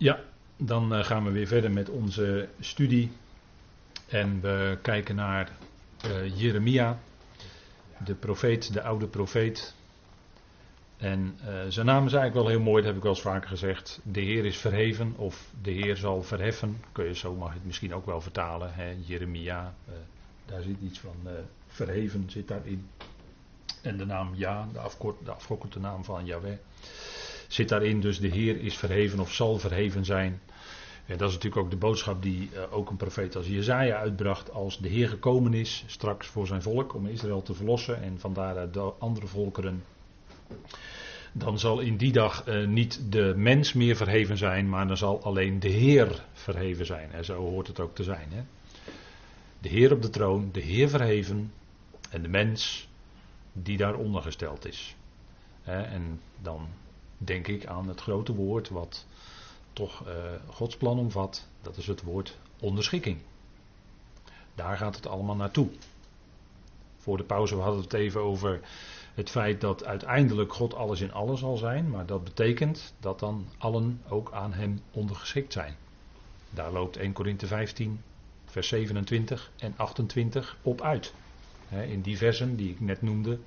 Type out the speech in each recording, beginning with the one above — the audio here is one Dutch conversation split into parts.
Ja, dan eh, gaan we weer verder met onze studie. En we kijken naar uh, Jeremia, de profeet, de oude profeet. En uh, zijn naam is eigenlijk wel heel mooi, dat heb ik wel eens vaker gezegd. De Heer is verheven, of de Heer zal verheffen. Kun je, zo mag je het misschien ook wel vertalen. Hè? Jeremia, daar zit iets van verheven zit daarin. En de naam Ja, de, afkort, de naam van Yahweh zit daarin. Dus de Heer is verheven of zal verheven zijn. En dat is natuurlijk ook de boodschap die uh, ook een profeet als Jezaja uitbracht. Als de Heer gekomen is straks voor zijn volk om Israël te verlossen en vandaar de andere volkeren. Dan zal in die dag uh, niet de mens meer verheven zijn, maar dan zal alleen de Heer verheven zijn. En zo hoort het ook te zijn. Hè? De Heer op de troon, de Heer verheven en de mens die daaronder gesteld is. En dan denk ik aan het grote woord wat toch uh, Gods plan omvat. Dat is het woord onderschikking. Daar gaat het allemaal naartoe. Voor de pauze hadden we het even over het feit dat uiteindelijk God alles in alles zal zijn. Maar dat betekent dat dan allen ook aan hem ondergeschikt zijn. Daar loopt 1 Korinthe 15, vers 27 en 28 op uit. In die versen die ik net noemde,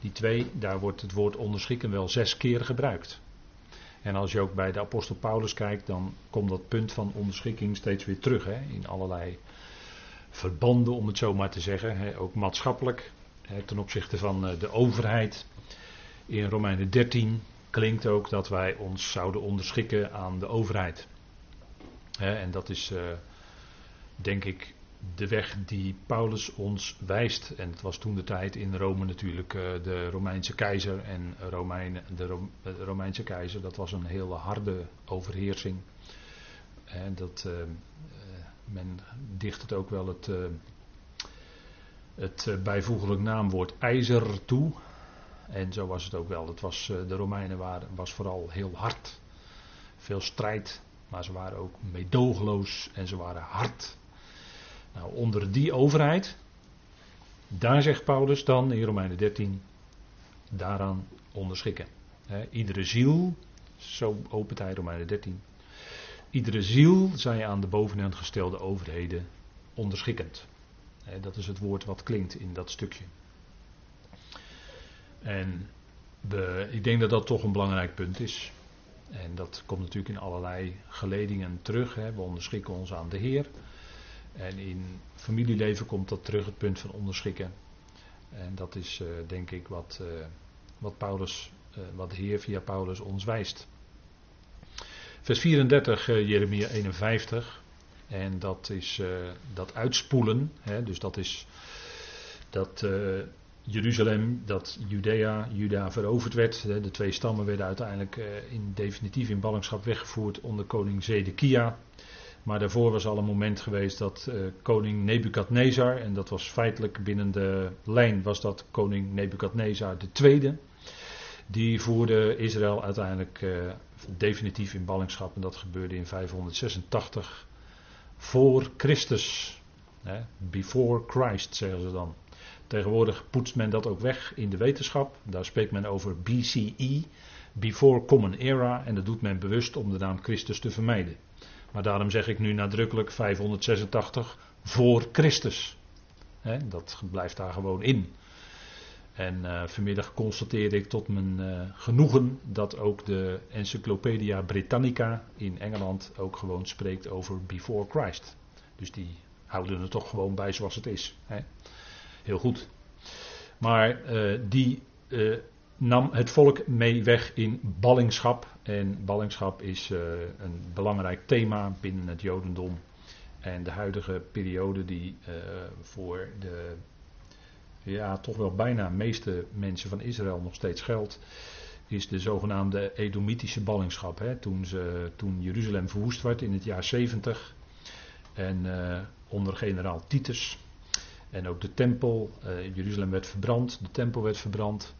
die twee, daar wordt het woord onderschikken wel zes keer gebruikt. En als je ook bij de apostel Paulus kijkt, dan komt dat punt van onderschikking steeds weer terug. Hè, in allerlei verbanden, om het zo maar te zeggen. Hè, ook maatschappelijk, hè, ten opzichte van eh, de overheid. In Romeinen 13 klinkt ook dat wij ons zouden onderschikken aan de overheid. En dat is, uh, denk ik, de weg die Paulus ons wijst. En het was toen de tijd in Rome natuurlijk uh, de Romeinse keizer. En Romein, de, de, Romeinse keizer, dat was een hele harde overheersing. En dat, uh, men dicht het ook wel het, uh, het bijvoeglijk naamwoord ijzer toe. En zo was het ook wel. Het was, de Romeinen waren, was vooral heel hard. Veel strijd. Maar ze waren ook meedogenloos en ze waren hard. Nou, onder die overheid, daar zegt Paulus dan in Romeinen 13, daaraan onderschikken. Iedere ziel, zo opent hij Romeinen 13, iedere ziel zij aan de bovenaan gestelde overheden onderschikkend. Dat is het woord wat klinkt in dat stukje. En ik denk dat dat toch een belangrijk punt is. En dat komt natuurlijk in allerlei geledingen terug. We onderschikken ons aan de Heer. En in familieleven komt dat terug, het punt van onderschikken. En dat is uh, denk ik wat, uh, wat, Paulus, uh, wat de Heer via Paulus ons wijst. Vers 34, Jeremia 51. En dat is dat uitspoelen. Hè, dus dat is dat Jeruzalem, dat Judea, Juda veroverd werd. De twee stammen werden uiteindelijk in, definitief in ballingschap weggevoerd onder koning Zedekia. Maar daarvoor was al een moment geweest dat uh, koning Nebukadnezar, en dat was feitelijk binnen de lijn, was dat koning Nebukadnezar II. Die voerde Israël uiteindelijk uh, definitief in ballingschap. En dat gebeurde in 586 voor Christus. Hè, before Christ zeggen ze dan. Tegenwoordig poetst men dat ook weg in de wetenschap. Daar spreekt men over BCE, Before Common Era. En dat doet men bewust om de naam Christus te vermijden. Maar daarom zeg ik nu nadrukkelijk 586 voor Christus. dat blijft daar gewoon in. En uh, vanmiddag constateerde ik tot mijn uh, genoegen dat ook de Encyclopedia Britannica in Engeland ook gewoon spreekt over Before Christ. Dus die houden er toch gewoon bij zoals het is. Heel goed. Maar uh, die nam het volk mee weg in ballingschap. En ballingschap is uh, een belangrijk thema binnen het Jodendom. En de huidige periode die uh, voor de ja, toch wel bijna meeste mensen van Israël nog steeds geldt, is de zogenaamde Edomitische ballingschap. Hè, toen, ze, toen Jeruzalem verwoest werd in het jaar 70 en uh, onder generaal Titus. En ook de tempel, Jeruzalem werd verbrand, de tempel werd verbrand.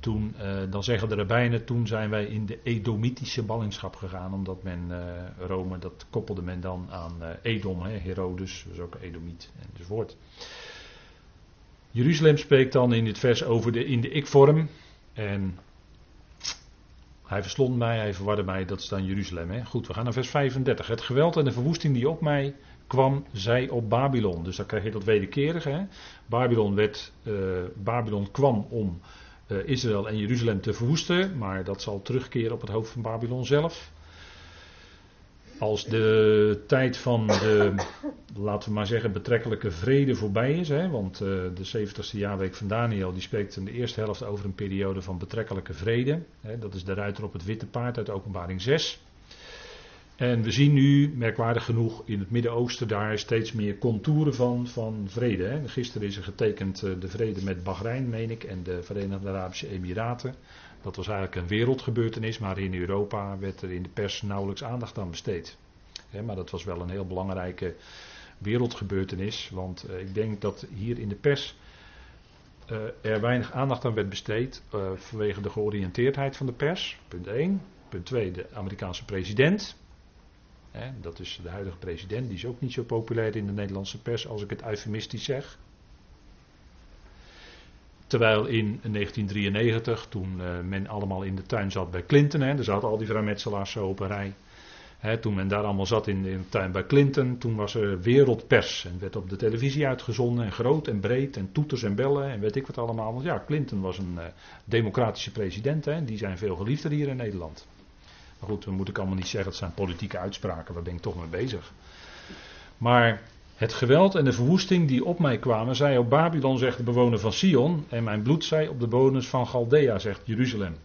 Toen, uh, dan zeggen de rabbijnen, toen zijn wij in de Edomitische ballingschap gegaan, omdat men uh, Rome, dat koppelde men dan aan uh, Edom, hè, Herodes, was ook Edomiet enzovoort. Jeruzalem spreekt dan in dit vers over de in de ik-vorm. En Hij verslond mij, hij verwarde mij, dat is dan Jeruzalem. Hè? Goed, we gaan naar vers 35. Het geweld en de verwoesting die op mij kwam, zij op Babylon. Dus dan krijg je dat wederkerige. Hè? Babylon, werd, Babylon kwam om Israël en Jeruzalem te verwoesten, maar dat zal terugkeren op het hoofd van Babylon zelf. Als de tijd van de, laten we maar zeggen, betrekkelijke vrede voorbij is, hè, want uh, de 70ste jaarweek van Daniel die spreekt in de eerste helft over een periode van betrekkelijke vrede. Hè, dat is de ruiter op het witte paard uit openbaring 6. En we zien nu, merkwaardig genoeg, in het Midden-Oosten daar steeds meer contouren van, van vrede. Hè. Gisteren is er getekend uh, de vrede met Bahrein, meen ik, en de Verenigde Arabische Emiraten. Dat was eigenlijk een wereldgebeurtenis, maar in Europa werd er in de pers nauwelijks aandacht aan besteed. maar dat was wel een heel belangrijke wereldgebeurtenis, want uh, ik denk dat hier in de pers uh, er weinig aandacht aan werd besteed vanwege de georiënteerdheid van de pers. Punt 1. Punt 2, de Amerikaanse president. Dat is de huidige president, die is ook niet zo populair in de Nederlandse pers als ik het eufemistisch zeg. Terwijl in 1993, toen uh, men allemaal in de tuin zat bij Clinton, hè, er zaten al die vrijmetselaars zo op een rij. Hè, toen men daar allemaal zat in, de tuin bij Clinton, toen was er wereldpers en werd op de televisie uitgezonden en groot en breed en toeters en bellen en weet ik wat allemaal. Want ja, Clinton was een uh, democratische president hè, die zijn veel geliefder hier in Nederland. Maar goed, dan moet ik allemaal niet zeggen, het zijn politieke uitspraken, daar ben ik toch mee bezig. Maar het geweld en de verwoesting die op mij kwamen, zij op Babylon, zegt de bewoner van Sion, en mijn bloed zij op de bewoners van Galdea, zegt Jeruzalem.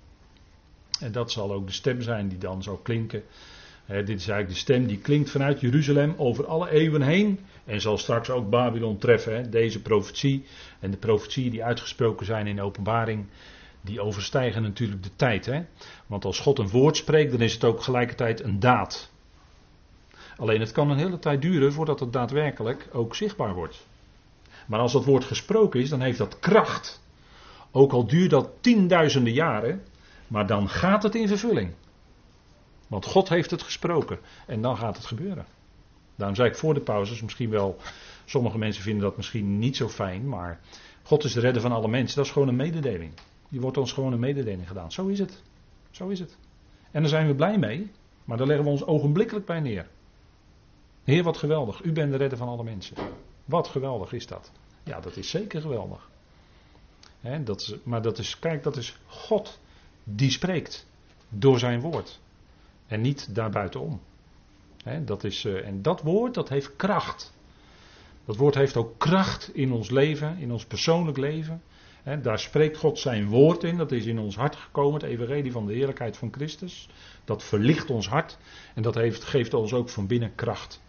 En dat zal ook de stem zijn die dan zal klinken. dit is eigenlijk de stem die klinkt vanuit Jeruzalem over alle eeuwen heen. En zal straks ook Babylon treffen. Deze profetie en de profetieën die uitgesproken zijn in openbaring. Die overstijgen natuurlijk de tijd. Hè? Want als God een woord spreekt, dan is het ook gelijkertijd een daad. Alleen het kan een hele tijd duren voordat het daadwerkelijk ook zichtbaar wordt. Maar als dat woord gesproken is, dan heeft dat kracht. Ook al duurt dat tienduizenden jaren, maar dan gaat het in vervulling. Want God heeft het gesproken en dan gaat het gebeuren. Daarom zei ik voor de pauzes misschien wel, sommige mensen vinden dat misschien niet zo fijn, maar God is de redder van alle mensen. Dat is gewoon een mededeling. Die wordt ons gewoon een mededeling gedaan. Zo is het. Zo is het. En daar zijn we blij mee, maar daar leggen we ons ogenblikkelijk bij neer. Heer, wat geweldig. U bent de redder van alle mensen. Wat geweldig is dat. Ja, dat is zeker geweldig. dat is, maar dat is, kijk, dat is God die spreekt door zijn woord. En niet daarbuitenom. He, dat is, uh, en dat woord, dat heeft kracht. Dat woord heeft ook kracht in ons leven, in ons persoonlijk leven. Daar spreekt God zijn woord in. Dat is in ons hart gekomen, het evangelie van de heerlijkheid van Christus. Dat verlicht ons hart. En dat heeft, geeft ons ook van binnen kracht.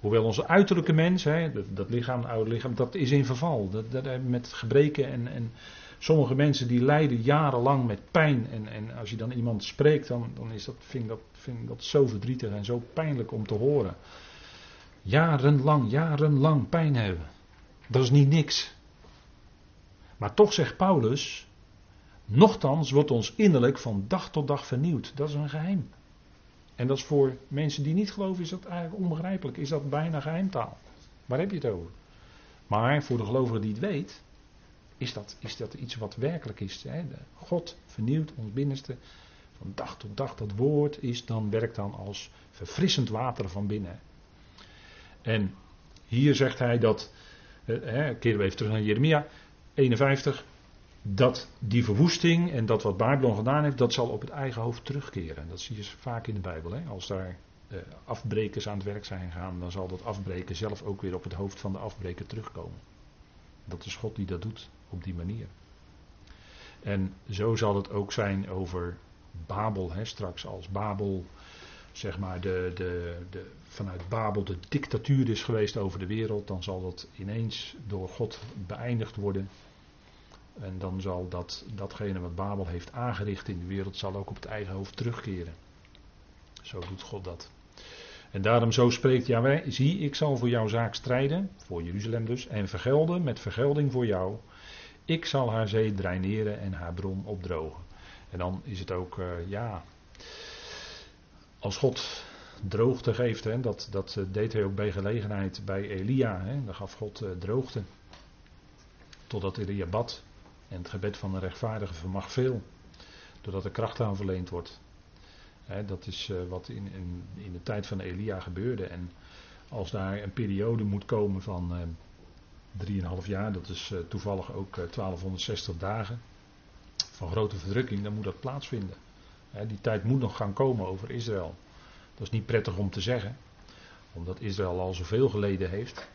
Hoewel onze uiterlijke mens, dat, lichaam, het oude lichaam, dat is in verval. Dat, dat, met gebreken en, en sommige mensen die lijden jarenlang met pijn. En, en als je dan iemand spreekt, dan, dan is dat, vind, dat, vind ik dat zo verdrietig en zo pijnlijk om te horen. Jarenlang, jarenlang pijn hebben. Dat is niet niks. Maar toch zegt Paulus, nochtans wordt ons innerlijk van dag tot dag vernieuwd. Dat is een geheim. En dat is voor mensen die niet geloven, is dat eigenlijk onbegrijpelijk. Is dat bijna geheimtaal. Waar heb je het over? Maar voor de gelovige die het weet, is dat, is dat iets wat werkelijk is. Hè? God vernieuwt ons binnenste van dag tot dag. Dat woord is dan, werkt dan als verfrissend water van binnen. En hier zegt hij dat, hè, keren we even terug naar Jeremia 51, dat die verwoesting en dat wat Babylon gedaan heeft, dat zal op het eigen hoofd terugkeren. Dat zie je vaak in de Bijbel. Hè? Als daar eh, afbrekers aan het werk zijn gegaan, dan zal dat afbreken zelf ook weer op het hoofd van de afbreker terugkomen. Dat is God die dat doet op die manier. En zo zal het ook zijn over Babel, hè, straks als Babel, zeg maar, de, de, de, vanuit Babel de dictatuur is geweest over de wereld, dan zal dat ineens door God beëindigd worden. En dan zal dat, datgene wat Babel heeft aangericht in de wereld, zal ook op het eigen hoofd terugkeren. Zo doet God dat. En daarom zo spreekt Yahweh, zie ik zal voor jouw zaak strijden, voor Jeruzalem dus, en vergelden met vergelding voor jou. Ik zal haar zee draineren en haar bron opdrogen. En dan is het ook, uh, ja, als God droogte geeft, hè, dat, dat eh, deed hij ook bij gelegenheid bij Elia. Hè, dan gaf God uh, droogte. Totdat Elia bad. En het gebed van een rechtvaardige vermag veel. Doordat er kracht aan verleend wordt. dat is wat in, in, in, de tijd van Elia gebeurde. En als daar een periode moet komen van uh, 3,5 jaar, dat is toevallig ook 1260 dagen van grote verdrukking, dan moet dat plaatsvinden. die tijd moet nog gaan komen over Israël. Dat is niet prettig om te zeggen, omdat Israël al zoveel geleden heeft.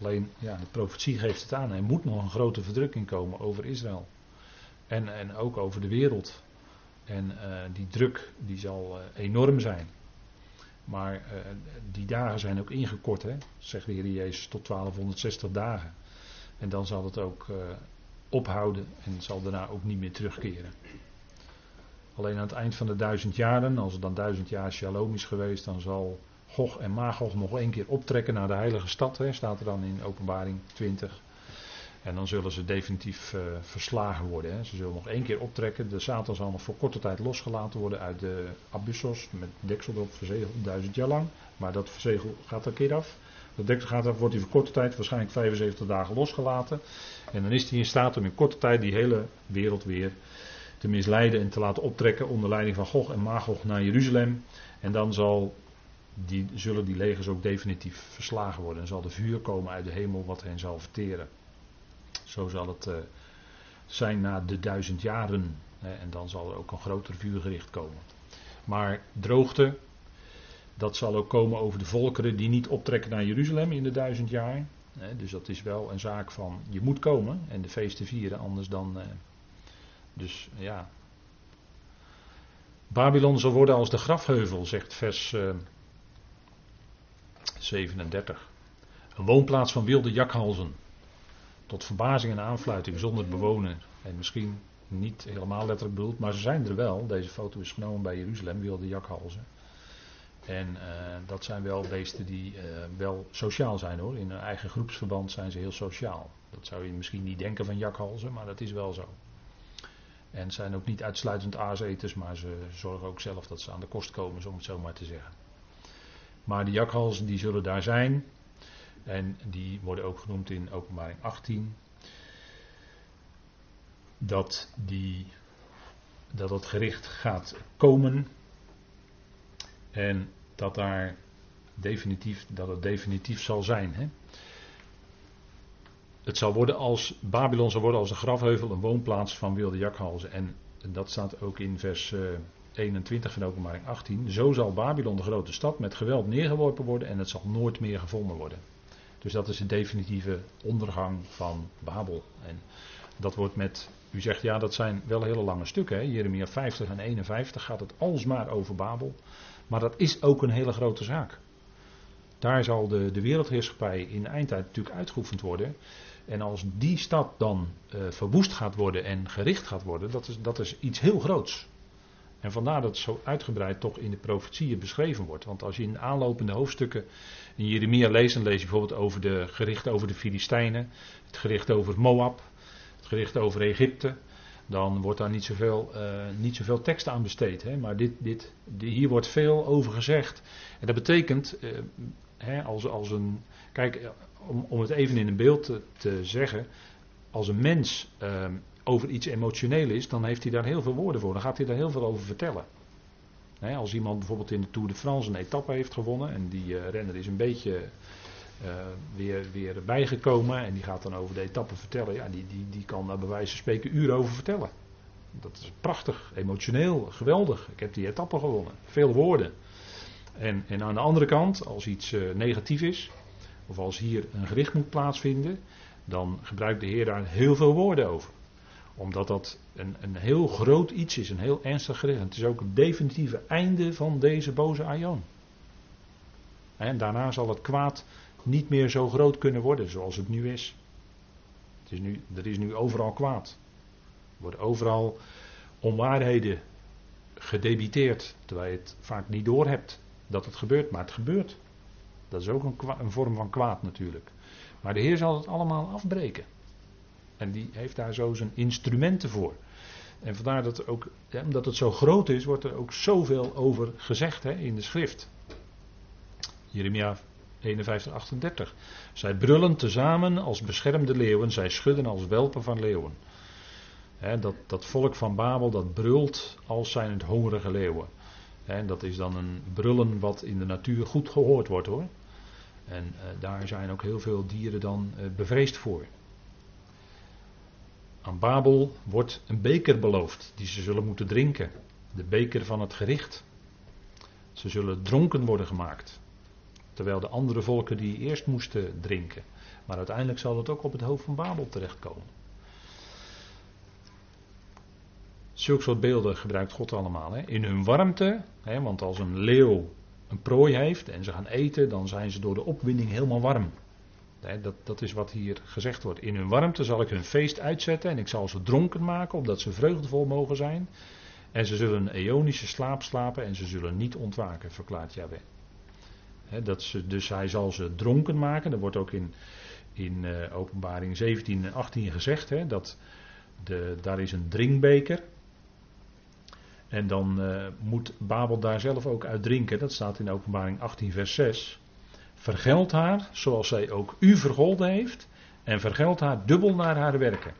Alleen, ja, de profetie geeft het aan. Er moet nog een grote verdrukking komen over Israël. En, en ook over de wereld. En uh, die druk die zal uh, enorm zijn. Maar uh, die dagen zijn ook ingekort, hè? zegt de Heer Jezus, tot 1260 dagen. En dan zal het ook ophouden en zal daarna ook niet meer terugkeren. Alleen aan het eind van de duizend jaren, als er dan duizend jaar shalom is geweest, dan zal Gog en Magog nog één keer optrekken naar de heilige stad, hè, staat er dan in openbaring 20. En dan zullen ze definitief uh, verslagen worden. Hè. Ze zullen nog één keer optrekken. De Satan zal nog voor korte tijd losgelaten worden uit de abyssos. Met deksel erop verzegeld, duizend jaar lang. Maar dat verzegel gaat een keer af. Dat deksel gaat af, wordt hij voor korte tijd, waarschijnlijk 75 dagen losgelaten. En dan is hij in staat om in korte tijd die hele wereld weer te misleiden en te laten optrekken onder leiding van Gog en Magog naar Jeruzalem. En dan zal die, zullen die legers ook definitief verslagen worden. En zal de vuur komen uit de hemel wat hen zal verteren. Zo zal het uh, zijn na de duizend jaren. En dan zal er ook een groter vuurgericht komen. Maar droogte, dat zal ook komen over de volkeren die niet optrekken naar Jeruzalem in de duizend jaar. dus dat is wel een zaak van je moet komen en de feesten vieren, anders dan. Uh, dus ja. Babylon zal worden als de grafheuvel, zegt vers uh, 37. Een woonplaats van wilde jakhalzen. Tot verbazing en aanfluiting zonder bewoner. En misschien niet helemaal letterlijk bedoeld, maar ze zijn er wel. Deze foto is genomen bij Jeruzalem, wilde jakhalzen. En uh, dat zijn wel beesten die uh, wel sociaal zijn hoor. In hun eigen groepsverband zijn ze heel sociaal. Dat zou je misschien niet denken van jakhalzen, maar dat is wel zo. En zijn ook niet uitsluitend aaseters, maar ze zorgen ook zelf dat ze aan de kost komen, om het zo maar te zeggen. Maar de jakhalzen die zullen daar zijn. En die worden ook genoemd in openbaring 18. Dat, die, dat het gericht gaat komen. En dat, daar definitief, dat het definitief zal zijn. Hè? Het zal worden als, Babylon zal worden als een grafheuvel, een woonplaats van wilde jakhalzen. En dat staat ook in vers... Uh, 21 van openbaring 18. Zo zal Babylon de grote stad met geweld neergeworpen worden en het zal nooit meer gevonden worden. Dus dat is de definitieve ondergang van Babel. En dat wordt met, u zegt ja dat zijn wel hele lange stukken. Jeremia 50 en 51 gaat het alsmaar over Babel. Maar dat is ook een hele grote zaak. Daar zal de, de wereldheerschappij in de eindtijd natuurlijk uitgeoefend worden. En als die stad dan uh, verwoest gaat worden en gericht gaat worden, dat is, dat is iets heel groots. En vandaar dat het zo uitgebreid toch in de profetieën beschreven wordt. Want als je in de aanlopende hoofdstukken in Jeremia leest, dan lees je bijvoorbeeld over de gericht over de Filistijnen, het gericht over Moab, het gericht over Egypte. Dan wordt daar niet zoveel, uh, niet zoveel tekst aan besteed. Hè? Maar dit, dit, hier wordt veel over gezegd. En dat betekent, uh, hè, als, als een. Kijk, om, om het even in een beeld te, zeggen. Als een mens uh, over iets emotioneel is, dan heeft hij daar heel veel woorden voor. Dan gaat hij daar heel veel over vertellen. als iemand bijvoorbeeld in de Tour de France een etappe heeft gewonnen en die uh, renner is een beetje uh, weer, weer bijgekomen en die gaat dan over de etappe vertellen, ja, die, die, die kan daar bij wijze van spreken uren over vertellen. Dat is prachtig, emotioneel, geweldig. Ik heb die etappe gewonnen. Veel woorden. En, en aan de andere kant, als iets uh, negatief is, of als hier een gericht moet plaatsvinden, dan gebruikt de Heer daar heel veel woorden over omdat dat een, een heel groot iets is, een heel ernstig gericht. Het is ook het definitieve einde van deze boze Aion. En daarna zal het kwaad niet meer zo groot kunnen worden zoals het nu is. Het is nu er is nu overal kwaad. Er worden overal onwaarheden gedebiteerd, terwijl je het vaak niet doorhebt dat het gebeurt, maar het gebeurt. Dat is ook een, een vorm van kwaad natuurlijk. Maar de Heer zal het allemaal afbreken. En die heeft daar zo zijn instrumenten voor. En vandaar dat ook, omdat het zo groot is, wordt er ook zoveel over gezegd hè, in de schrift. Jeremia 51, 38. Zij brullen tezamen als beschermde leeuwen, zij schudden als welpen van leeuwen. dat, dat volk van Babel dat brult als zijn het hongerige leeuwen. En dat is dan een brullen wat in de natuur goed gehoord wordt hoor. En uh, daar zijn ook heel veel dieren dan uh, bevreesd voor. Aan Babel wordt een beker beloofd die ze zullen moeten drinken. De beker van het gericht. Ze zullen dronken worden gemaakt. Terwijl de andere volken die eerst moesten drinken. Maar uiteindelijk zal het ook op het hoofd van Babel terechtkomen. Zulke soort beelden gebruikt God allemaal. Hè. In hun warmte, hè, want als een leeuw een prooi heeft en ze gaan eten, dan zijn ze door de opwinding helemaal warm. Dat, dat is wat hier gezegd wordt. In hun warmte zal ik hun feest uitzetten en ik zal ze dronken maken, opdat ze vreugdevol mogen zijn. En ze zullen een eonische slaap slapen en ze zullen niet ontwaken, verklaart Yahweh. dat ze, dus hij zal ze dronken maken. Dat wordt ook in, in uh, openbaring 17 en 18 gezegd. dat de, daar is een drinkbeker. En dan uh, moet Babel daar zelf ook uit drinken. Dat staat in openbaring 18 vers 6. Vergeld haar zoals zij ook u vergolden heeft. En vergeld haar dubbel naar haar werken.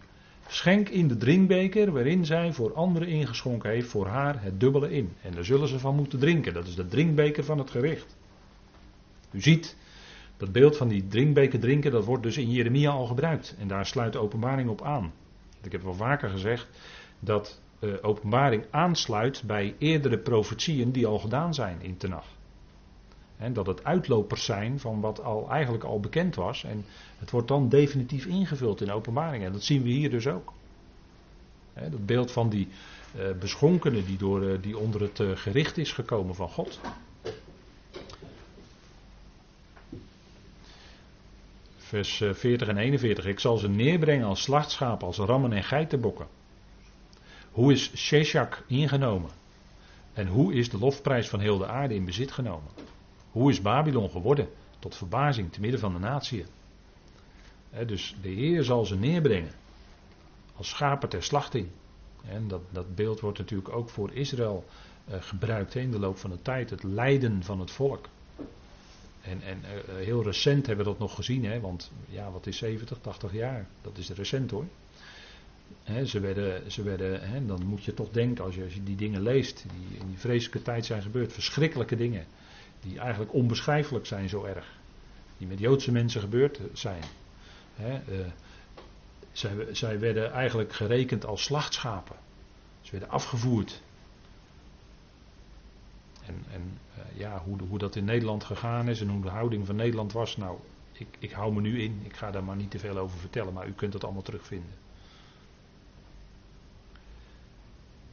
Schenk in de drinkbeker waarin zij voor anderen ingeschonken heeft, voor haar het dubbele in. En daar zullen ze van moeten drinken. Dat is de drinkbeker van het gericht. U ziet, dat beeld van die drinkbeker drinken, dat wordt dus in Jeremia al gebruikt. En daar sluit de openbaring op aan. Ik heb wel vaker gezegd dat uh, openbaring aansluit bij eerdere profetieën die al gedaan zijn in Tenach. En dat het uitlopers zijn van wat al eigenlijk al bekend was. En het wordt dan definitief ingevuld in openbaring. En dat zien we hier dus ook. He, dat beeld van die uh, beschonkene die, door, uh, die onder het uh, gericht is gekomen van God. Vers 40 en 41. Ik zal ze neerbrengen als slachtschapen, als rammen en geitenbokken. Hoe is Sheshak ingenomen? En hoe is de lofprijs van heel de aarde in bezit genomen? Hoe is Babylon geworden? Tot verbazing te midden van de natie. dus de Heer zal ze neerbrengen. Als schapen ter slachting. En dat, dat beeld wordt natuurlijk ook voor Israël uh, gebruikt in de loop van de tijd. Het lijden van het volk. En, en uh, heel recent hebben we dat nog gezien. Want ja, wat is 70, 80 jaar? Dat is recent hoor ze werden, ze werden dan moet je toch denken, als je, als je die dingen leest, die in die vreselijke tijd zijn gebeurd, verschrikkelijke dingen, die eigenlijk onbeschrijfelijk zijn zo erg, die met Joodse mensen gebeurd zijn. uh, zij, zij, werden eigenlijk gerekend als slachtschapen. Ze werden afgevoerd. En, en uh, ja, hoe, hoe dat in Nederland gegaan is en hoe de houding van Nederland was, nou, ik, ik hou me nu in, ik ga daar maar niet te veel over vertellen, maar u kunt het allemaal terugvinden.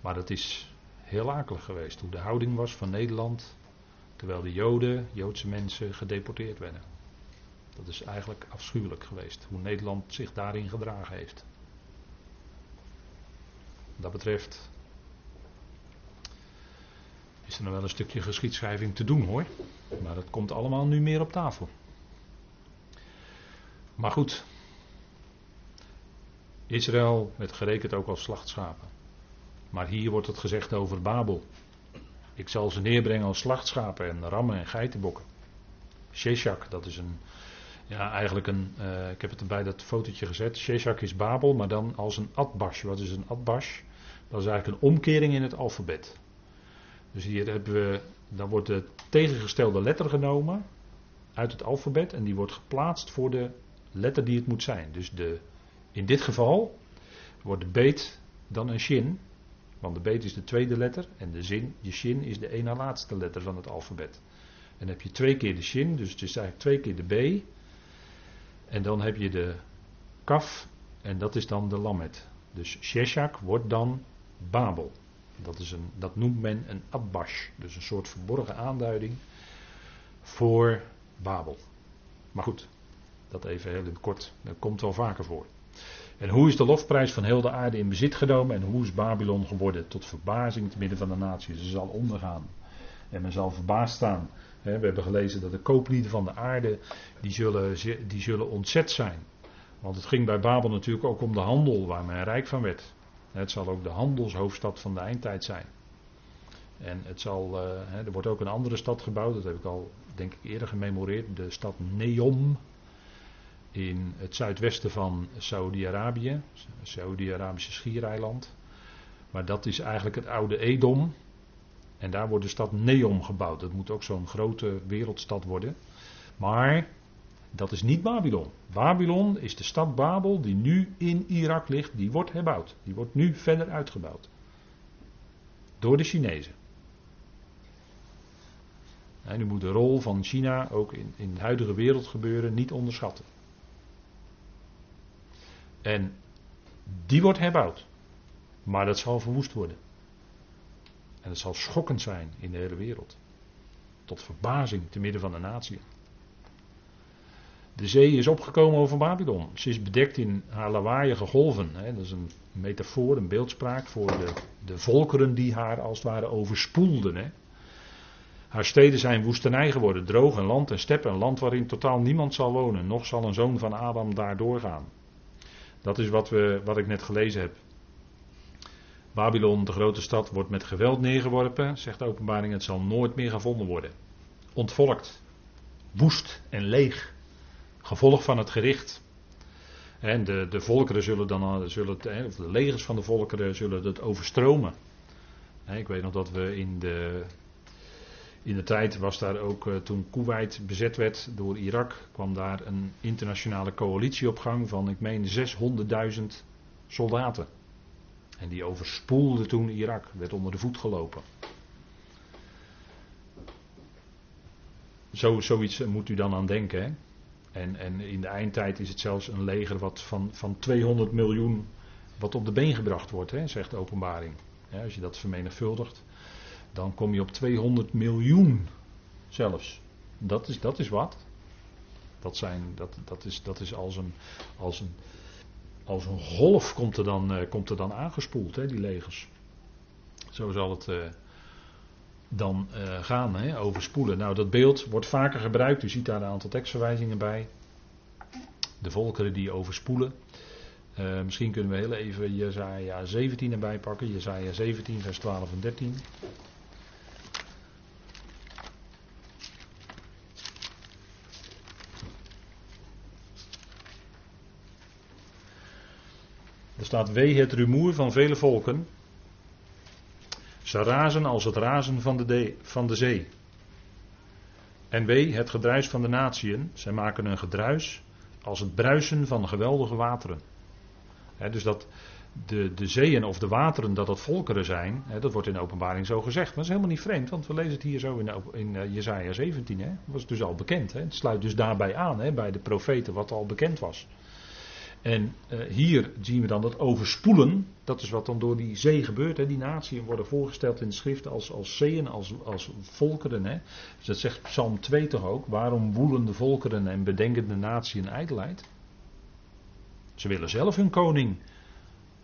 Maar het is heel akelig geweest hoe de houding was van Nederland terwijl de Joden, Joodse mensen, gedeporteerd werden. Dat is eigenlijk afschuwelijk geweest hoe Nederland zich daarin gedragen heeft. Wat dat betreft is er nog wel een stukje geschiedschrijving te doen hoor. Maar dat komt allemaal nu meer op tafel. Maar goed. Israël werd gerekend ook als slachtschapen. Maar hier wordt het gezegd over Babel. Ik zal ze neerbrengen als slachtschapen en rammen en geitenbokken. Sheshak, dat is een, ja eigenlijk een, uh, ik heb het erbij dat fotootje gezet. Sheshak is Babel, maar dan als een atbash. Wat is een atbash? Dat is eigenlijk een omkering in het alfabet. Dus hier hebben we, dan wordt de tegengestelde letter genomen uit het alfabet en die wordt geplaatst voor de letter die het moet zijn. Dus de, in dit geval wordt de beet dan een shin want de beet is de tweede letter en de zin, je shin, is de ene laatste letter van het alfabet. En heb je twee keer de shin, dus het is eigenlijk twee keer de b. En dan heb je de kaf en dat is dan de lamet. Dus Sheshak wordt dan Babel. Dat, is een, dat noemt men een abbash, dus een soort verborgen aanduiding voor Babel. Maar goed, dat even heel kort, dat komt wel vaker voor. En hoe is de lofprijs van heel de aarde in bezit genomen en hoe is Babylon geworden tot verbazing te midden van de naties? Ze zal ondergaan en men zal verbaasd staan. We hebben gelezen dat de kooplieden van de aarde, die zullen, die zullen ontzet zijn. Want het ging bij Babel natuurlijk ook om de handel waar men rijk van werd. Het zal ook de handelshoofdstad van de eindtijd zijn. En het zal, eh, er wordt ook een andere stad gebouwd, dat heb ik al denk ik eerder gememoreerd, de stad Neom. In het zuidwesten van Saudi-Arabië, Saudi-Arabische schiereiland. Maar dat is eigenlijk het oude Edom. En daar wordt de stad Neom gebouwd. Dat moet ook zo'n grote wereldstad worden. Maar dat is niet Babylon. Babylon is de stad Babel die nu in Irak ligt. Die wordt herbouwd. Die wordt nu verder uitgebouwd. Door de Chinezen. En u moet de rol van China ook in, in de huidige wereld gebeuren niet onderschatten. En die wordt herbouwd. Maar dat zal verwoest worden. En het zal schokkend zijn in de hele wereld. Tot verbazing te midden van de natie. De zee is opgekomen over Babylon. Ze is bedekt in haar lawaaiige golven. Dat is een metafoor, een beeldspraak voor de, de volkeren die haar als het ware overspoelden. Haar steden zijn woestenij geworden, droog en land en step, een land waarin totaal niemand zal wonen. Nog zal een zoon van Adam daar doorgaan. Dat is wat, we, wat ik net gelezen heb. Babylon, de grote stad, wordt met geweld neergeworpen, zegt de openbaring, het zal nooit meer gevonden worden. Ontvolkt, woest en leeg. Gevolg van het gericht. En de, de volkeren zullen dan, zullen het, of de legers van de volkeren zullen het overstromen. Ik weet nog dat we in de, in de tijd was daar ook, eh, toen Kuwait bezet werd door Irak, kwam daar een internationale coalitie op gang van, ik meen, 600.000 soldaten. En die overspoelde toen Irak, werd onder de voet gelopen. Zo, zoiets moet u dan aan denken. En, en in de eindtijd is het zelfs een leger wat van, van 200 miljoen wat op de been gebracht wordt, hè, zegt de openbaring. Als je dat vermenigvuldigt, dan kom je op 200 miljoen zelfs. Dat is, dat is wat. Dat, zijn, dat, dat, is, dat is als een, als een, als een golf komt er dan, uh, komt er dan aangespoeld, hè, die legers. Zo zal het uh, dan uh, gaan, hè, overspoelen. Nou, dat beeld wordt vaker gebruikt. U ziet daar een aantal tekstverwijzingen bij. De volkeren die overspoelen. misschien kunnen we heel even Jezaja 17 erbij pakken. Jezaja 17, vers 12 en 13. Staat wee het rumoer van vele volken. Ze razen als het razen van de, de, van de zee. En wee het gedruis van de natieën. Zij maken een gedruis als het bruisen van geweldige wateren. dus dat de, de zeeën of de wateren, dat dat volkeren zijn, dat wordt in de openbaring zo gezegd. Maar dat is helemaal niet vreemd, want we lezen het hier zo in, in uh, Jezaja 17. Hè. Dat was dus al bekend. Het sluit dus daarbij aan, bij de profeten, wat al bekend was. En uh, hier zien we dan dat overspoelen, dat is wat dan door die zee gebeurt. Hè. Die naties worden voorgesteld in de schrift als, als zeeën, als, als volkeren. Hè. Dus dat zegt Psalm 2 toch ook. Waarom woelen de volkeren en bedenken de een ijdelheid? Ze willen zelf hun koning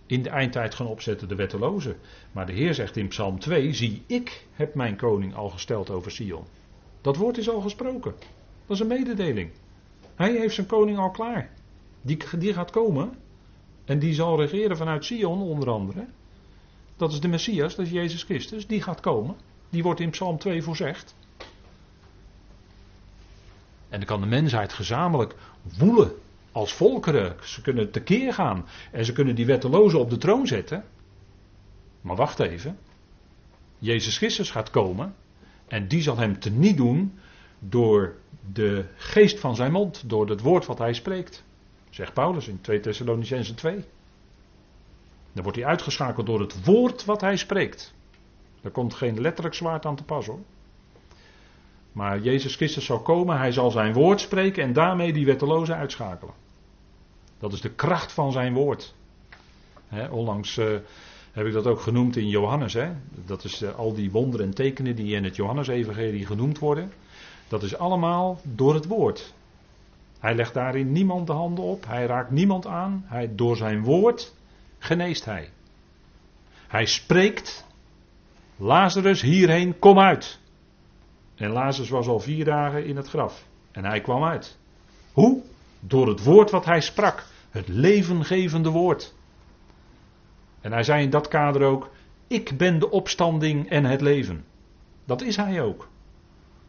in de eindtijd gaan opzetten, de wetteloze. Maar de Heer zegt in Psalm 2, zie ik heb mijn koning al gesteld over Sion. Dat woord is al gesproken. Dat is een mededeling. Hij heeft zijn koning al klaar. Die, gaat komen. En die zal regeren vanuit Sion onder andere. Dat is de Messias, dat is Jezus Christus. Die gaat komen. Die wordt in Psalm 2 voorzegd. En dan kan de mensheid gezamenlijk woelen als volkeren. Ze kunnen tekeer gaan. En ze kunnen die wettelozen op de troon zetten. Maar wacht even. Jezus Christus gaat komen. En die zal hem teniet doen door de geest van zijn mond. Door het woord wat hij spreekt. Zegt Paulus in 2 Thessalonicenzen 2. Dan wordt hij uitgeschakeld door het woord wat hij spreekt. Daar komt geen letterlijk zwaard aan te pas hoor. Maar Jezus Christus zal komen, hij zal zijn woord spreken en daarmee die wettelozen uitschakelen. Dat is de kracht van zijn woord. onlangs uh, heb ik dat ook genoemd in Johannes. He. Dat is uh, al die wonderen en tekenen die in het Johannesevangelie genoemd worden. Dat is allemaal door het woord. Hij legt daarin niemand de handen op. Hij raakt niemand aan. Hij, door zijn woord geneest hij. Hij spreekt. Lazarus hierheen, kom uit. En Lazarus was al vier dagen in het graf. En hij kwam uit. Hoe? Door het woord wat hij sprak. Het levengevende woord. En hij zei in dat kader ook: Ik ben de opstanding en het leven. Dat is hij ook.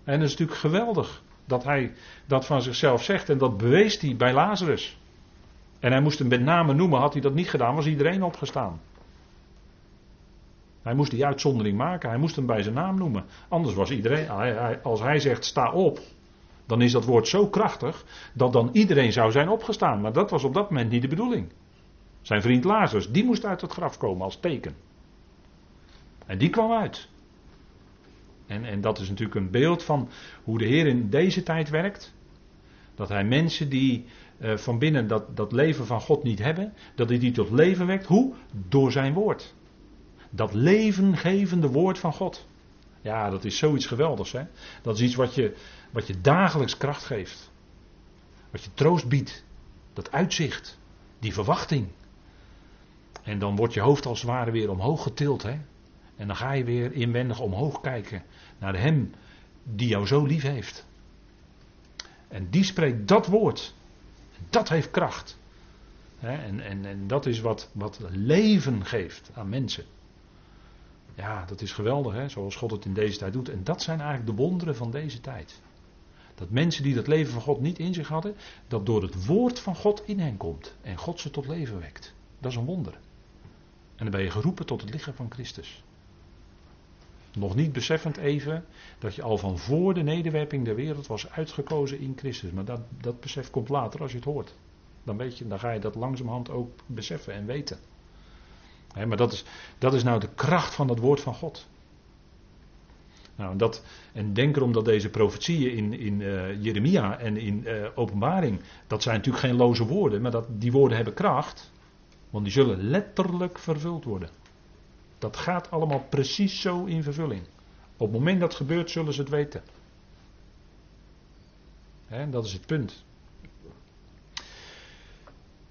En dat is natuurlijk geweldig dat hij dat van zichzelf zegt. En dat bewees hij bij Lazarus. En hij moest hem met name noemen. Had hij dat niet gedaan, was iedereen opgestaan. Hij moest die uitzondering maken. Hij moest hem bij zijn naam noemen. Anders was iedereen. Als hij zegt sta op. Dan is dat woord zo krachtig. Dat dan iedereen zou zijn opgestaan. Maar dat was op dat moment niet de bedoeling. Zijn vriend Lazarus, die moest uit het graf komen als teken. En die kwam uit. En, en dat is natuurlijk een beeld van hoe de Heer in deze tijd werkt. Dat hij mensen die uh, van binnen dat, dat leven van God niet hebben, dat hij die tot leven wekt. Hoe? Door zijn woord. Dat levengevende woord van God. Ja, dat is zoiets geweldigs. Hè? Dat is iets wat je, wat je dagelijks kracht geeft. Wat je troost biedt. Dat uitzicht. Die verwachting. En dan wordt je hoofd als het ware weer omhoog getild. Hè? En dan ga je weer inwendig omhoog kijken naar Hem die jou zo lief heeft. En die spreekt dat woord. Dat heeft kracht. En, en, en dat is wat, wat leven geeft aan mensen. Ja, dat is geweldig, hè? zoals God het in deze tijd doet. En dat zijn eigenlijk de wonderen van deze tijd. Dat mensen die dat leven van God niet in zich hadden, dat door het woord van God in hen komt. En God ze tot leven wekt. Dat is een wonder. En dan ben je geroepen tot het lichaam van Christus. Nog niet beseffend even dat je al van voor de nederwerping der wereld was uitgekozen in Christus. Maar dat, dat besef komt later als je het hoort. Dan, weet je, dan ga je dat langzamerhand ook beseffen en weten. maar dat is, dat is nou de kracht van het woord van God. Nou, dat, en denk erom dat deze profetieën in, in uh, Jeremia en in uh, Openbaring, dat zijn natuurlijk geen loze woorden, maar dat, die woorden hebben kracht, want die zullen letterlijk vervuld worden. Dat gaat allemaal precies zo in vervulling. Op het moment dat het gebeurt, zullen ze het weten. He, dat is het punt.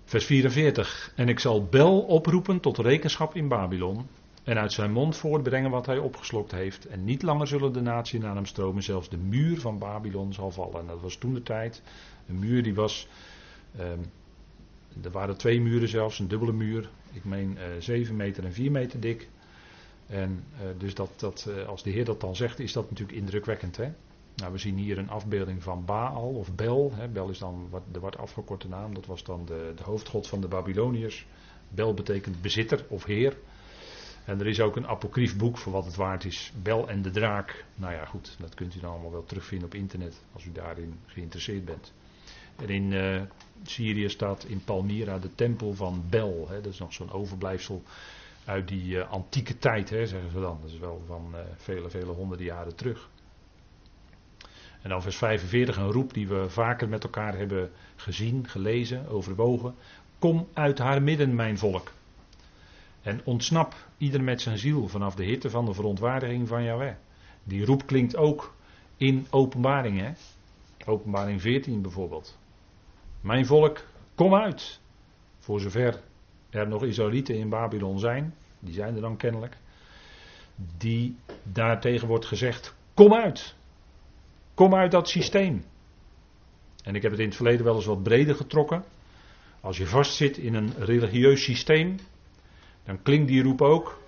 Vers 44. En ik zal Bel oproepen tot rekenschap in Babylon. En uit zijn mond voortbrengen wat hij opgeslokt heeft. En niet langer zullen de natie naar hem stromen. Zelfs de muur van Babylon zal vallen. En dat was toen de tijd. Een muur die was. Um, er waren twee muren zelfs, een dubbele muur. Ik meen uh, eh, 7 meter en 4 meter dik. En uh, dus dat, dat, uh, als de Heer dat dan zegt, is dat natuurlijk indrukwekkend. Hè? Nou, we zien hier een afbeelding van Baal of Bel. Hè? Bel is dan wat, de wat afgekorte naam, dat was dan de, de hoofdgod van de Babyloniërs. Bel betekent bezitter of heer. En er is ook een apocryf boek voor wat het waard is. Bel en de draak. Nou ja, goed, dat kunt u dan allemaal wel terugvinden op internet als u daarin geïnteresseerd bent. En in uh, Syrië staat in Palmyra de tempel van Bel. Hè? Dat is nog zo'n overblijfsel uit die uh, antieke tijd, hè, zeggen ze dan. Dat is wel van uh, vele, vele honderden jaren terug. En dan vers 45, een roep die we vaker met elkaar hebben gezien, gelezen, overwogen. Kom uit haar midden, mijn volk. En ontsnap ieder met zijn ziel vanaf de hitte van de verontwaardiging van Yahweh. Die roep klinkt ook in openbaring, hè? Openbaring 14 bijvoorbeeld. Mijn volk, kom uit. Voor zover er nog Israëlieten in Babylon zijn, die zijn er dan kennelijk, die daartegen wordt gezegd: kom uit. Kom uit dat systeem. En ik heb het in het verleden wel eens wat breder getrokken. Als je vastzit in een religieus systeem, dan klinkt die roep ook: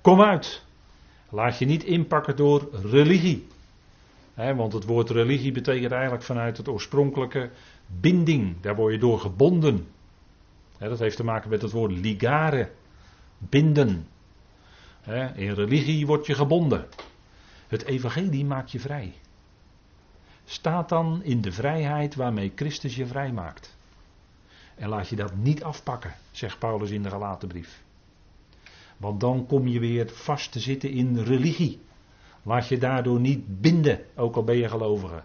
kom uit. Laat je niet inpakken door religie. want het woord religie betekent eigenlijk vanuit het oorspronkelijke binding. Daar word je door gebonden dat heeft te maken met het woord ligare, binden. in religie word je gebonden. Het evangelie maakt je vrij. Staat dan in de vrijheid waarmee Christus je vrij maakt. En laat je dat niet afpakken, zegt Paulus in de Galatenbrief. Want dan kom je weer vast te zitten in religie. Laat je daardoor niet binden, ook al ben je gelovige.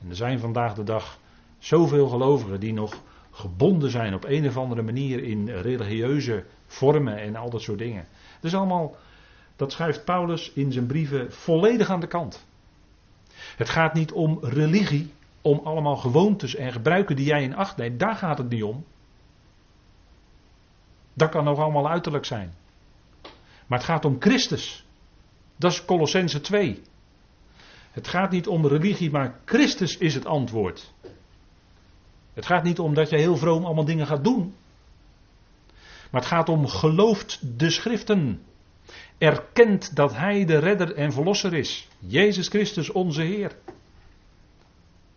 En er zijn vandaag de dag zoveel gelovigen die nog gebonden zijn op een of andere manier in religieuze vormen en al dat soort dingen. Dat allemaal, dat schrijft Paulus in zijn brieven volledig aan de kant. Het gaat niet om religie, om allemaal gewoontes en gebruiken die jij in acht neemt. Daar gaat het niet om. Dat kan nog allemaal uiterlijk zijn. Maar het gaat om Christus. Dat is Colossense 2. Het gaat niet om religie, maar Christus is het antwoord. Het gaat niet om dat je heel vroom allemaal dingen gaat doen. Maar het gaat om gelooft de schriften. Erkent dat Hij de redder en verlosser is. Jezus Christus onze Heer.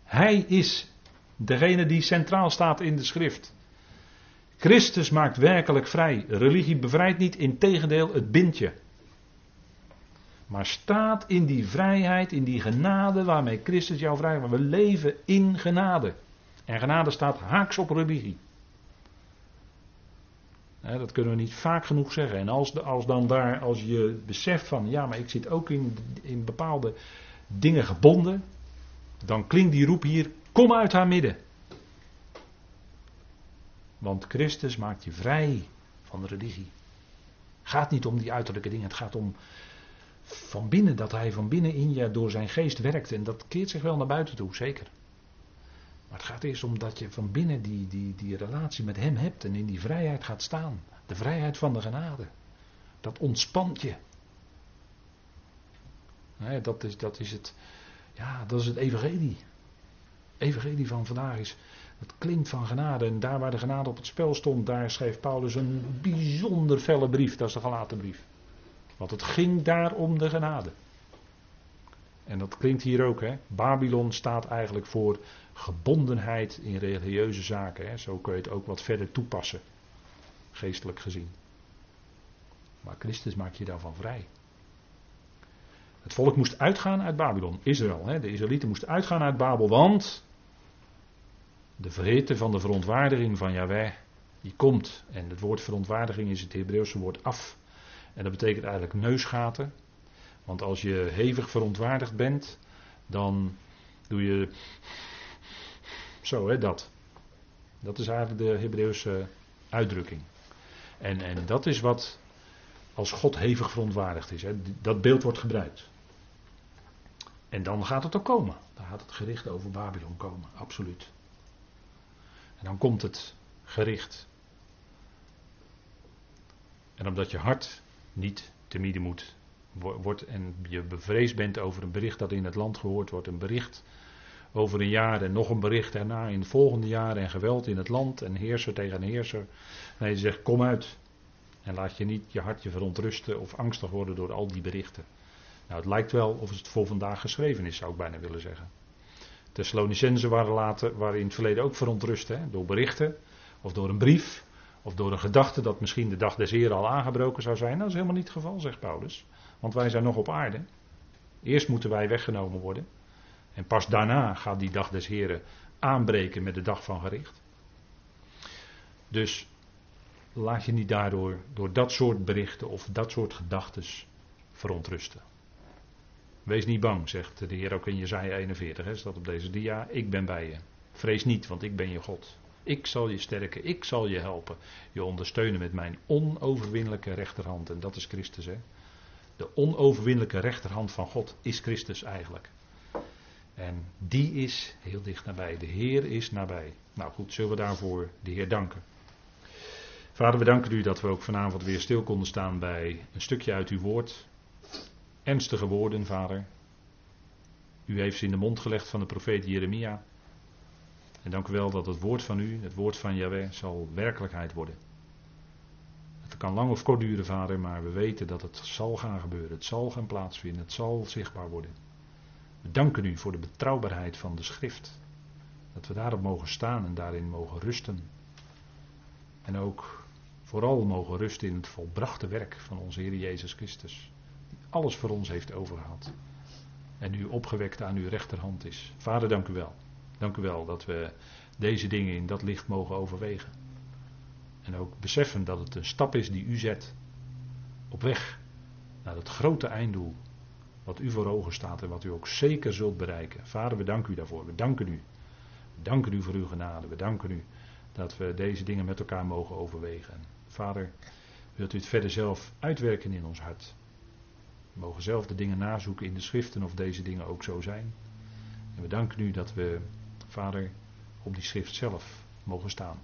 Hij is degene die centraal staat in de schrift. Christus maakt werkelijk vrij. Religie bevrijdt niet, integendeel, het bindt je. Maar staat in die vrijheid, in die genade waarmee Christus jou vrij We leven in genade. En genade staat haaks op religie. dat kunnen we niet vaak genoeg zeggen. En als, als dan daar, als je beseft van, ja, maar ik zit ook in, in bepaalde dingen gebonden, dan klinkt die roep hier, kom uit haar midden. Want Christus maakt je vrij van de religie. Het gaat niet om die uiterlijke dingen, het gaat om van binnen, dat hij van binnen in je door zijn geest werkt. En dat keert zich wel naar buiten toe, zeker. Maar het gaat eerst om dat je van binnen die, die, die relatie met hem hebt en in die vrijheid gaat staan. De vrijheid van de genade. Dat ontspant je. dat, is, dat, is het, ja, dat is het evangelie. Evangelie van vandaag is, het klinkt van genade. En daar waar de genade op het spel stond, daar schreef Paulus een bijzonder felle brief. Dat is de gelaten brief. Want het ging daar om de genade. En dat klinkt hier ook, hè. Babylon staat eigenlijk voor gebondenheid in religieuze zaken. Hè. Zo kun je het ook wat verder toepassen, geestelijk gezien. Maar Christus maakt je daarvan vrij. Het volk moest uitgaan uit Babylon, Israël. Hè. De Israëlieten moesten uitgaan uit Babel, want de verhitte van de verontwaardiging van Yahweh, die komt. En het woord verontwaardiging is het Hebreeuwse woord af. En dat betekent eigenlijk neusgaten. Want als je hevig verontwaardigd bent, dan doe je zo, hè, dat. Dat is eigenlijk de Hebreeuwse uitdrukking. En, en dat is wat als God hevig verontwaardigd is. Hè. Dat beeld wordt gebruikt. En dan gaat het ook komen. Dan gaat het gericht over Babylon komen, absoluut. En dan komt het gericht. En omdat je hart niet te midden moet wordt en je bevreesd bent over een bericht dat in het land gehoord wordt, een bericht over een jaar en nog een bericht daarna in het volgende jaar en geweld in het land en heerser tegen heerser. Nee, je zegt kom uit en laat je niet je hartje verontrusten of angstig worden door al die berichten. Nou, het lijkt wel of het voor vandaag geschreven is, zou ik bijna willen zeggen. Thessalonicenzen waren, later, waren in het verleden ook verontrust hè, door berichten of door een brief of door een gedachte dat misschien de dag des Heren al aangebroken zou zijn. Dat is helemaal niet het geval, zegt Paulus. Want wij zijn nog op aarde. Eerst moeten wij weggenomen worden. En pas daarna gaat die dag des Heren aanbreken met de dag van gericht. Dus laat je niet daardoor door dat soort berichten of dat soort gedachten verontrusten. Wees niet bang, zegt de Heer ook in Jezaja 41, hè, staat op deze dia. Ik ben bij je. Vrees niet, want ik ben je God. Ik zal je sterken, ik zal je helpen. Je ondersteunen met mijn onoverwinnelijke rechterhand. En dat is Christus, hè. De onoverwinnelijke rechterhand van God is Christus eigenlijk. En die is heel dicht nabij. De Heer is nabij. Nou goed, zullen we daarvoor de Heer danken. Vader, we danken u dat we ook vanavond weer stil konden staan bij een stukje uit uw woord. Ernstige woorden, vader. U heeft ze in de mond gelegd van de profeet Jeremia. En dank u wel dat het woord van u, het woord van Yahweh, zal werkelijkheid worden. Het kan lang of kort duren, vader, maar we weten dat het zal gaan gebeuren. Het zal gaan plaatsvinden. Het zal zichtbaar worden. We danken u voor de betrouwbaarheid van de schrift. Dat we daarop mogen staan en daarin mogen rusten. En ook vooral mogen rusten in het volbrachte werk van onze Heer Jezus Christus. Die alles voor ons heeft overgehad. En nu opgewekt aan uw rechterhand is. Vader, dank u wel. Dank u wel dat we deze dingen in dat licht mogen overwegen. En ook beseffen dat het een stap is die u zet op weg naar het grote einddoel. Wat u voor ogen staat en wat u ook zeker zult bereiken. Vader, we danken u daarvoor. We danken u. We danken u voor uw genade. We danken u dat we deze dingen met elkaar mogen overwegen. Vader, wilt u het verder zelf uitwerken in ons hart? We mogen zelf de dingen nazoeken in de schriften of deze dingen ook zo zijn. En we danken u dat we Vader, op die schrift zelf mogen staan.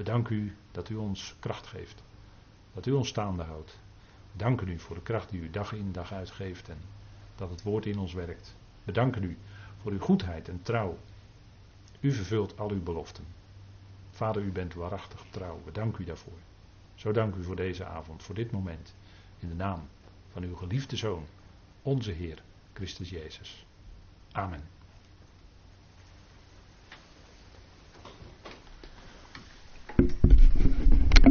We danken u dat u ons kracht geeft. Dat u ons staande houdt. We danken u voor de kracht die u dag in dag uit geeft en dat het woord in ons werkt. We danken u voor uw goedheid en trouw. U vervult al uw beloften. Vader, u bent waarachtig trouw. We danken u daarvoor. Zo dank u voor deze avond, voor dit moment. In de naam van uw geliefde Zoon, onze Heer, Christus Jezus. Amen.